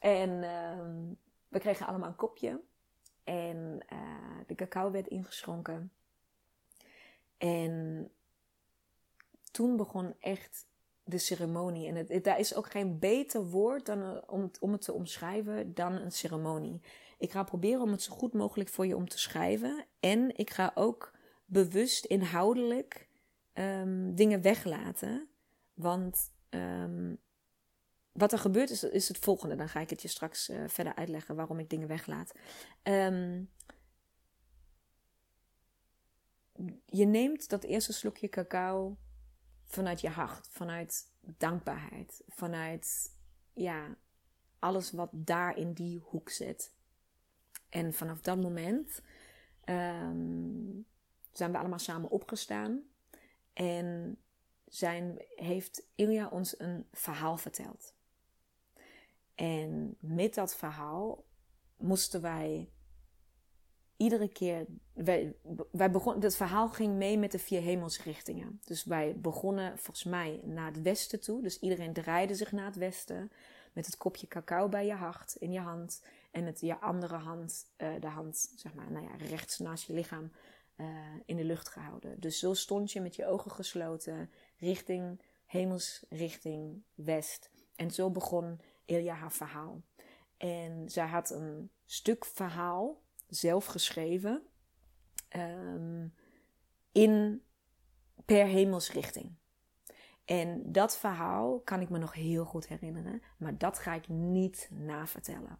En ehm, we kregen allemaal een kopje en de cacao werd ingeschonken. En toen begon echt de ceremonie. En het, daar is ook geen beter woord dan, eh, om, om het te omschrijven dan een ceremonie. Ik ga proberen om het zo goed mogelijk voor je om te schrijven. En ik ga ook bewust inhoudelijk um, dingen weglaten. Want um, wat er gebeurt is, is het volgende. Dan ga ik het je straks uh, verder uitleggen waarom ik dingen weglaat. Um, je neemt dat eerste slokje cacao vanuit je hart, vanuit dankbaarheid, vanuit ja, alles wat daar in die hoek zit. En vanaf dat moment um, zijn we allemaal samen opgestaan en zijn, heeft Ilja ons een verhaal verteld. En met dat verhaal moesten wij iedere keer. Wij, wij het verhaal ging mee met de vier hemelsrichtingen. Dus wij begonnen volgens mij naar het westen toe. Dus iedereen draaide zich naar het westen. Met het kopje cacao bij je hart, in je hand. En met je andere hand, uh, de hand, zeg maar, nou ja, rechts naast je lichaam, uh, in de lucht gehouden. Dus zo stond je met je ogen gesloten, richting hemelsrichting west. En zo begon Ilja haar verhaal. En zij had een stuk verhaal zelf geschreven um, in per hemelsrichting. En dat verhaal kan ik me nog heel goed herinneren, maar dat ga ik niet navertellen.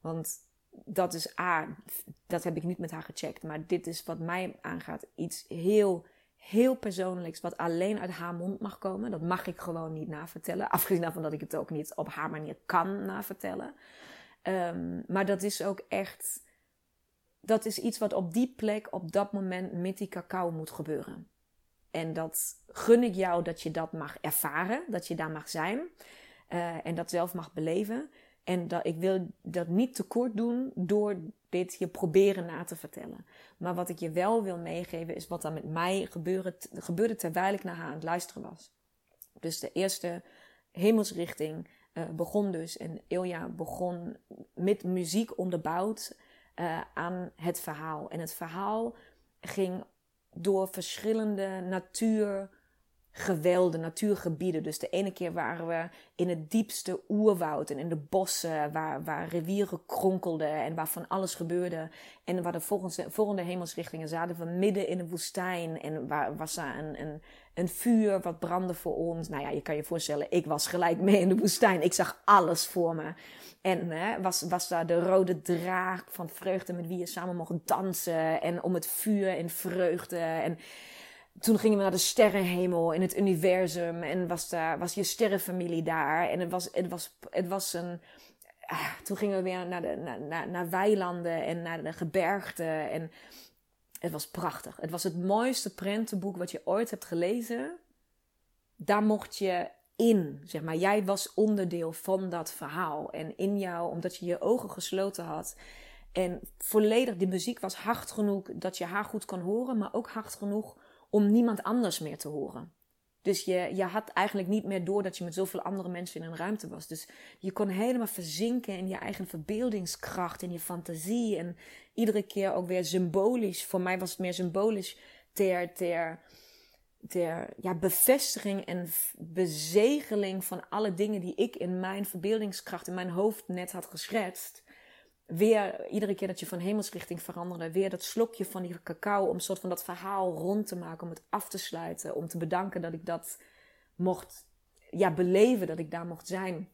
Want dat is A, dat heb ik niet met haar gecheckt, maar dit is wat mij aangaat iets heel, heel persoonlijks, wat alleen uit haar mond mag komen. Dat mag ik gewoon niet navertellen, afgezien daarvan dat ik het ook niet op haar manier kan navertellen. Um, maar dat is ook echt dat is iets wat op die plek, op dat moment met die cacao moet gebeuren. En dat gun ik jou dat je dat mag ervaren, dat je daar mag zijn uh, en dat zelf mag beleven. En dat, ik wil dat niet tekort doen door dit je proberen na te vertellen. Maar wat ik je wel wil meegeven is wat er met mij gebeurde, gebeurde terwijl ik naar haar aan het luisteren was. Dus de eerste hemelsrichting uh, begon dus en Ilja begon met muziek onderbouwd uh, aan het verhaal. En het verhaal ging door verschillende natuur gewelden, natuurgebieden. Dus de ene keer waren we in het diepste oerwoud en in de bossen waar, waar rivieren kronkelden en waar van alles gebeurde. En waar de volgende, volgende hemelsrichtingen zaten we midden in de woestijn en waar was daar een, een, een vuur wat brandde voor ons. Nou ja, je kan je voorstellen, ik was gelijk mee in de woestijn. Ik zag alles voor me. En hè, was, was daar de rode draak van vreugde met wie je samen mocht dansen. En om het vuur en vreugde. En toen gingen we naar de sterrenhemel in het universum. En was, daar, was je sterrenfamilie daar. En het was, het was, het was een. Ah, toen gingen we weer naar, de, naar, naar, weilanden en naar de gebergten. En het was prachtig. Het was het mooiste prentenboek wat je ooit hebt gelezen. Daar mocht je in, zeg maar. Jij was onderdeel van dat verhaal. En in jou, omdat je je ogen gesloten had. En volledig, die muziek was hard genoeg dat je haar goed kon horen, maar ook hard genoeg om niemand anders meer te horen. Dus je, je had eigenlijk niet meer door dat je met zoveel andere mensen in een ruimte was. Dus je kon helemaal verzinken in je eigen verbeeldingskracht, in je fantasie. En iedere keer ook weer symbolisch. Voor mij was het meer symbolisch ter, ter, ter ja, bevestiging en bezegeling van alle dingen die ik in mijn verbeeldingskracht, in mijn hoofd net had geschetst weer iedere keer dat je van hemelsrichting veranderde, weer dat slokje van die cacao om een soort van dat verhaal rond te maken, om het af te sluiten, om te bedanken dat ik dat mocht ja, beleven, dat ik daar mocht zijn.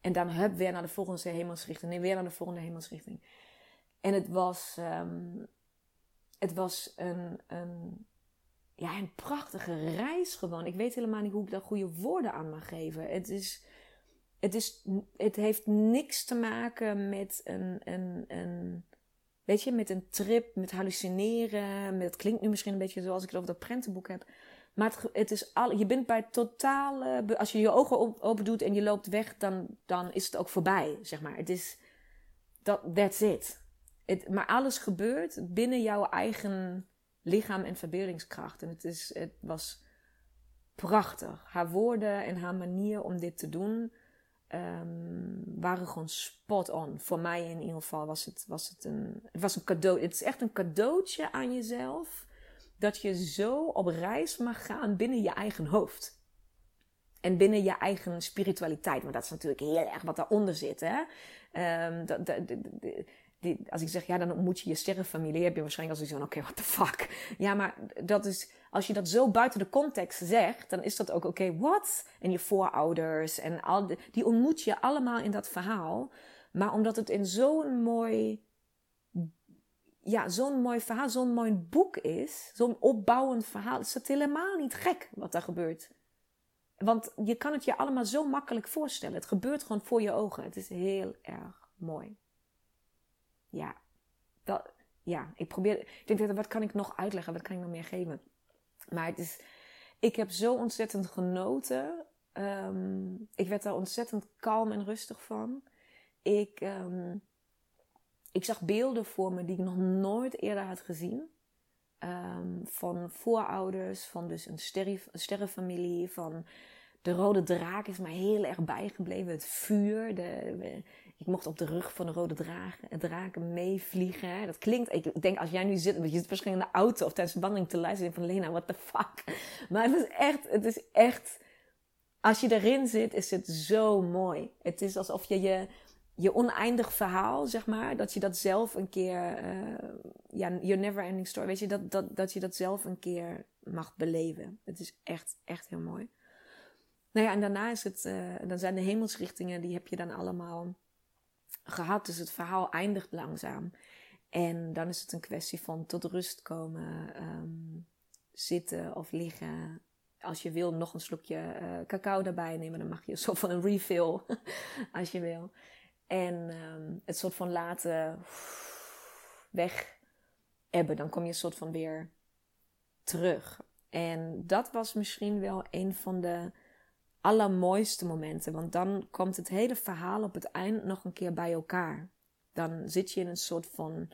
En dan hup weer naar de volgende hemelsrichting en weer naar de volgende hemelsrichting. En het was, um, het was een, een, ja, een prachtige reis gewoon. Ik weet helemaal niet hoe ik daar goede woorden aan mag geven. Het is het, is, het heeft niks te maken met een, een, een, weet je, met een trip, met hallucineren. Met, het klinkt nu misschien een beetje zoals ik het over dat prentenboek heb. Maar het, het is al, je bent bij totaal. als je je ogen open doet en je loopt weg, dan, dan is het ook voorbij, zeg maar. Het is. Dat, that's it. het. Maar alles gebeurt binnen jouw eigen lichaam en verbeeldingskracht. En het, is, het was prachtig. Haar woorden en haar manier om dit te doen um, waren gewoon spot on. Voor mij in ieder geval was het, was het een, het was een cadeau. Het is echt een cadeautje aan jezelf. Dat je zo op reis mag gaan binnen je eigen hoofd. En binnen je eigen spiritualiteit. Want dat is natuurlijk heel erg wat daaronder zit. Hè? Dat, die, als ik zeg, ja, dan ontmoet je je sterrenfamilie, heb je waarschijnlijk als je zo, oké, what the fuck. Ja, maar dat is, als je dat zo buiten de context zegt, dan is dat ook, oké, wat? En je voorouders en al die, ontmoet je allemaal in dat verhaal. Maar omdat het in zo'n mooi, ja, zo'n mooi verhaal, zo'n mooi boek is, zo'n opbouwend verhaal, is het helemaal niet gek wat daar gebeurt. Want je kan het je allemaal zo makkelijk voorstellen. Het gebeurt gewoon voor je ogen. Het is heel erg mooi ja, dat, ja, ik probeer. Ik denk, wat kan ik nog uitleggen? Wat kan ik nog meer geven? Maar het is, ik heb zo ontzettend genoten. Um, ik werd daar ontzettend kalm en rustig van. Ik, um, ik zag beelden voor me die ik nog nooit eerder had gezien. Um, van voorouders, van dus een sterrenfamilie, van de rode draak is mij heel erg bijgebleven. Het vuur, de, ik mocht op de rug van de rode draken, draken meevliegen. Dat klinkt, ik denk als jij nu zit, je zit waarschijnlijk in de auto of tijdens de wandeling te luisteren van Lena, what the fuck. Maar het is echt, het is echt, als je erin zit, is het zo mooi. Het is alsof je je, je oneindig verhaal, zeg maar, dat je dat zelf een keer, uh, ja, your never ending story, weet je, dat, dat, dat je dat zelf een keer mag beleven. Het is echt, echt heel mooi. Nou ja, en daarna is het, uh, dan zijn de hemelsrichtingen, die heb je dan allemaal gehad. Dus het verhaal eindigt langzaam. En dan is het een kwestie van tot rust komen, um, zitten of liggen. Als je wil, nog een slokje uh, cacao daarbij nemen. Dan mag je een soort van een refill, als je wil. En um, het soort van laten weg hebben. Dan kom je een soort van weer terug. En dat was misschien wel een van de allermooiste momenten. Want dan komt het hele verhaal op het eind nog een keer bij elkaar. Dan zit je in een soort van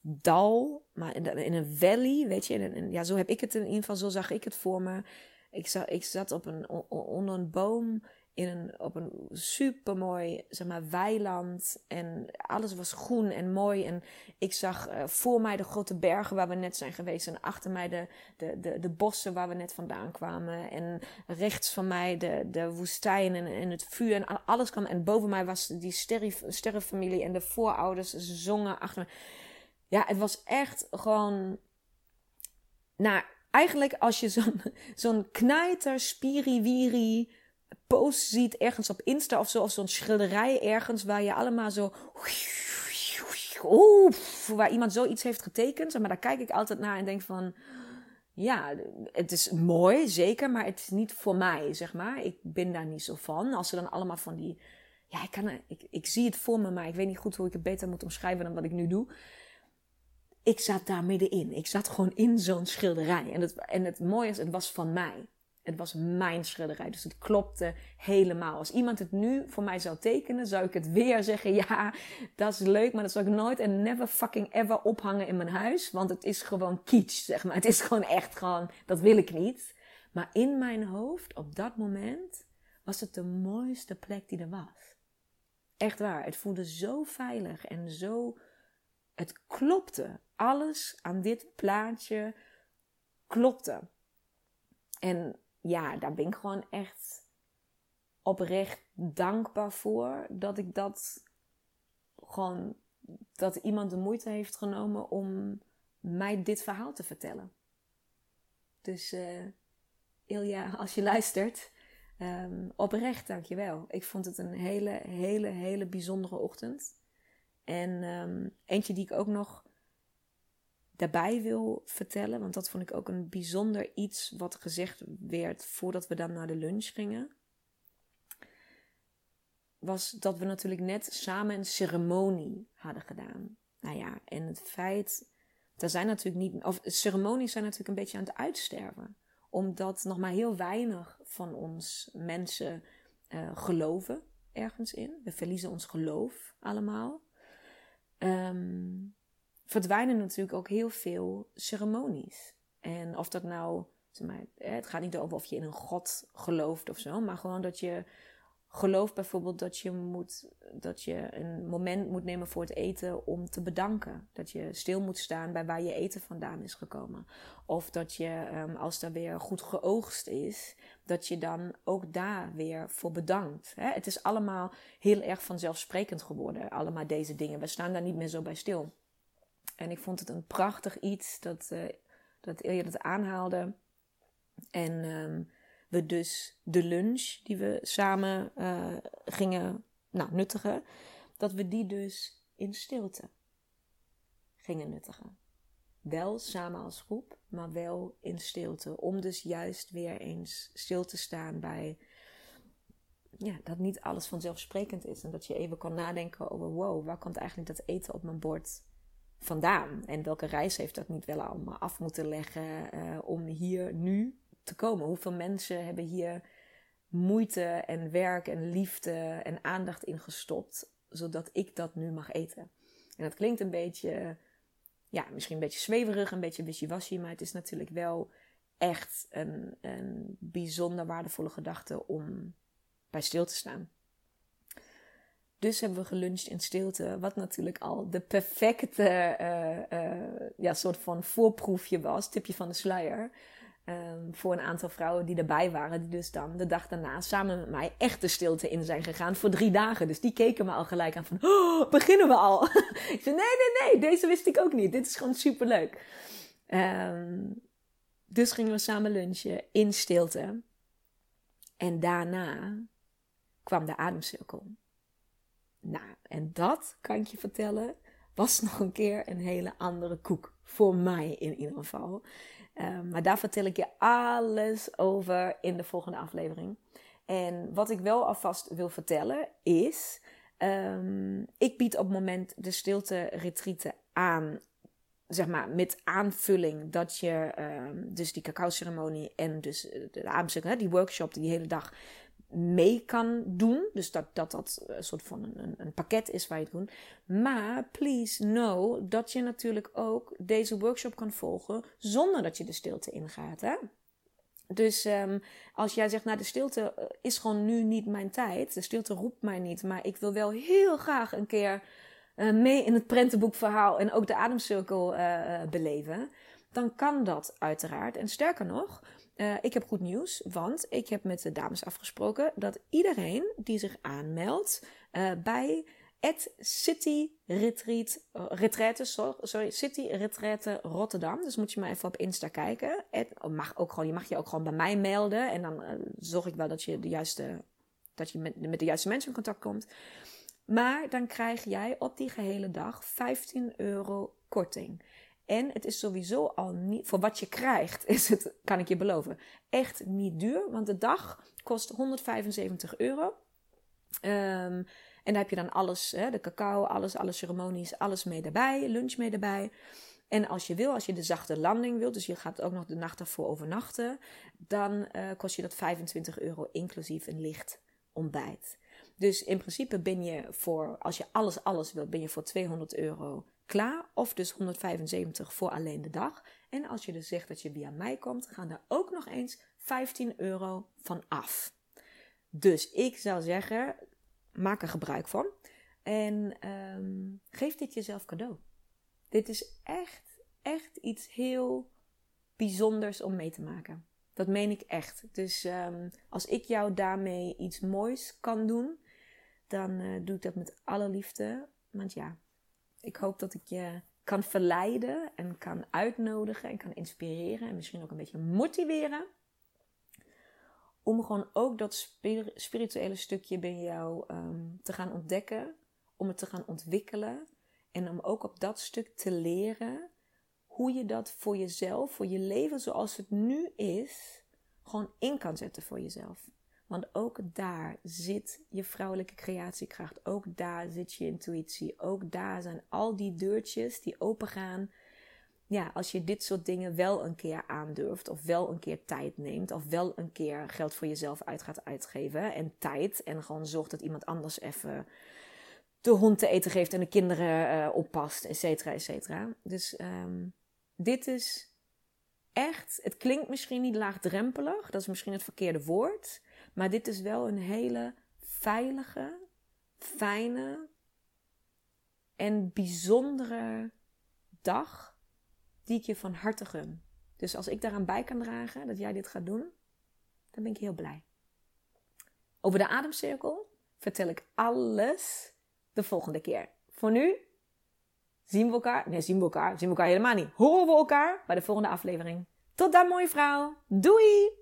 dal, maar in een valley, weet je. En, ja, zo heb ik het in ieder geval, zo zag ik het voor me. Ik, zat, ik zat op een, onder een boom in een, op een supermooi zeg maar, weiland. En alles was groen en mooi. En ik zag uh, voor mij de grote bergen waar we net zijn geweest. En achter mij de, de, de, de bossen waar we net vandaan kwamen. En rechts van mij de, de woestijn en, het vuur. En alles kwam. En boven mij was die sterrenfamilie en de voorouders zongen achter me. Ja, het was echt gewoon. Nou, eigenlijk als je zo'n zo'n knijter, spiriwiri post ziet ergens op Insta of zo, of zo'n schilderij ergens waar je allemaal zo. Waar iemand zoiets heeft getekend. Maar daar kijk ik altijd naar en denk van. Ja, het is mooi, zeker, maar het is niet voor mij, zeg maar. Ik ben daar niet zo van. Als ze dan allemaal van die. Ja, ik, kan, ik, ik zie het voor me, maar ik weet niet goed hoe ik het beter moet omschrijven dan wat ik nu doe. Ik zat daar middenin. Ik zat gewoon in zo'n schilderij. En het, en het mooie is, het was van mij. Het was mijn schilderij, dus het klopte helemaal. Als iemand het nu voor mij zou tekenen, zou ik het weer zeggen: ja, dat is leuk, maar dat zou ik nooit en never fucking ever ophangen in mijn huis, want het is gewoon kitsch, zeg maar. Het is gewoon echt gewoon, dat wil ik niet. Maar in mijn hoofd, op dat moment, was het de mooiste plek die er was. Echt waar, het voelde zo veilig en zo. Het klopte. Alles aan dit plaatje klopte. En ja, daar ben ik gewoon echt oprecht dankbaar voor. Dat ik dat gewoon, dat iemand de moeite heeft genomen om mij dit verhaal te vertellen. Dus uh, Ilja, als je luistert, um, oprecht dankjewel. Ik vond het een hele, hele, hele bijzondere ochtend. En um, eentje die ik ook nog daarbij wil vertellen, want dat vond ik ook een bijzonder iets wat gezegd werd voordat we dan naar de lunch gingen, was dat we natuurlijk net samen een ceremonie hadden gedaan. Nou ja, en het feit, er zijn natuurlijk niet, of ceremonies zijn natuurlijk een beetje aan het uitsterven Omdat nog maar heel weinig van ons mensen uh, geloven ergens in. We verliezen ons geloof allemaal. Um, verdwijnen natuurlijk ook heel veel ceremonies. En of dat nou, zeg maar, het gaat niet over of je in een god gelooft of zo, maar gewoon dat je geloof bijvoorbeeld dat je, moet, dat je een moment moet nemen voor het eten om te bedanken. Dat je stil moet staan bij waar je eten vandaan is gekomen. Of dat je, um, als er weer goed geoogst is, dat je dan ook daar weer voor bedankt. Het is allemaal heel erg vanzelfsprekend geworden, allemaal deze dingen. We staan daar niet meer zo bij stil. En ik vond het een prachtig iets dat, uh, dat Ilja dat aanhaalde. En... Um, we dus de lunch die we samen uh, gingen nou, nuttigen, dat we die dus in stilte gingen nuttigen. Wel samen als groep, maar wel in stilte. Om dus juist weer eens stil te staan bij ja, dat niet alles vanzelfsprekend is. En dat je even kan nadenken over: wow, waar komt eigenlijk dat eten op mijn bord vandaan? En welke reis heeft dat niet wel allemaal af moeten leggen uh, om hier nu te komen. Hoeveel mensen hebben hier moeite en werk en liefde en aandacht in gestopt, zodat ik dat nu mag eten. En dat klinkt een beetje, ja, misschien een beetje zweverig, een beetje wishy-washy, maar het is natuurlijk wel echt een, een bijzonder waardevolle gedachte om bij stil te staan. Dus hebben we geluncht in stilte, wat natuurlijk al de perfecte uh, uh, ja, soort van voorproefje was, tipje van de sluier. Um, voor een aantal vrouwen die erbij waren, die dus dan de dag daarna samen met mij echt de stilte in zijn gegaan voor drie dagen. Dus die keken me al gelijk aan van, oh, beginnen we al? ik zei, nee, nee, nee, deze wist ik ook niet. Dit is gewoon superleuk. Um, dus gingen we samen lunchen in stilte. En daarna kwam de ademcirkel. Nou, en dat kan ik je vertellen, was nog een keer een hele andere koek. Voor mij in ieder geval. Ehm, maar daar vertel ik je alles over in de volgende aflevering. En wat ik wel alvast wil vertellen is. Um, ik bied op het moment de stilte retreaten aan. Zeg maar met aanvulling dat je um, dus die cacao ceremonie en dus de avond, die workshop die hele dag mee kan doen. Dus dat dat, dat een soort van een, een pakket is waar je het doet. Maar please know dat je natuurlijk ook deze workshop kan volgen zonder dat je de stilte ingaat. Hè? Dus um, als jij zegt, nou de stilte eh, is gewoon nu niet mijn tijd. De stilte roept mij niet. Maar ik wil wel heel graag een keer uh, mee in het prentenboekverhaal en ook de ademcirkel beleven. Dan kan dat uiteraard. En sterker nog, uh, ik heb goed nieuws, want ik heb met de dames afgesproken dat iedereen die zich aanmeldt uh, bij het City Retreat, Retraite, sorry, City Retraite Rotterdam. Dus moet je maar even op Insta kijken. Mag ook gewoon, je mag je ook gewoon bij mij melden en dan zorg ik wel dat je de juiste, dat je met de juiste mensen in contact komt. Maar dan krijg jij op die gehele dag 15 euro korting. En het is sowieso al niet, voor wat je krijgt, is het, kan ik je beloven, echt niet duur. Want de dag kost 175 euro. Um, en daar heb je dan alles, hè, de cacao, alles, alle ceremonies, alles mee erbij, lunch mee erbij. En als je wil, als je de zachte landing wilt, dus je gaat ook nog de nacht ervoor overnachten, dan uh, kost je dat 25 euro inclusief een licht ontbijt. Dus in principe ben je voor, als je alles, alles wilt, ben je voor 200 euro klaar. Of dus 175 voor alleen de dag. En als je dus zegt dat je via mij komt, gaan er ook nog eens 15 euro van af. Dus ik zou zeggen, maak er gebruik van. En um, geef dit jezelf cadeau. Dit is echt, echt iets heel bijzonders om mee te maken. Dat meen ik echt. Dus um, als ik jou daarmee iets moois kan doen, dan uh, doe ik dat met alle liefde. Want ja, ik hoop dat ik je kan verleiden en kan uitnodigen en kan inspireren en misschien ook een beetje motiveren. Om gewoon ook dat spirituele stukje bij jou um, te gaan ontdekken, om het te gaan ontwikkelen en om ook op dat stuk te leren hoe je dat voor jezelf, voor je leven zoals het nu is, gewoon in kan zetten voor jezelf. Want ook daar zit je vrouwelijke creatiekracht. Ook daar zit je intuïtie. Ook daar zijn al die deurtjes die opengaan. ja, als je dit soort dingen wel een keer aandurft, of wel een keer tijd neemt, of wel een keer geld voor jezelf uit gaat uitgeven en tijd, en gewoon zorgt dat iemand anders even de hond te eten geeft en de kinderen uh, oppast, et cetera, et cetera. Dus um, dit is echt, het klinkt misschien niet laagdrempelig, dat is misschien het verkeerde woord, maar dit is wel een hele veilige, fijne en bijzondere dag die ik je van harte gun. Dus als ik daaraan bij kan dragen dat jij dit gaat doen, dan ben ik heel blij. Over de ademcirkel vertel ik alles de volgende keer. Voor nu zien we elkaar. Nee, zien we elkaar. Zien we elkaar helemaal niet. Horen we elkaar bij de volgende aflevering. Tot dan, mooie vrouw. Doei!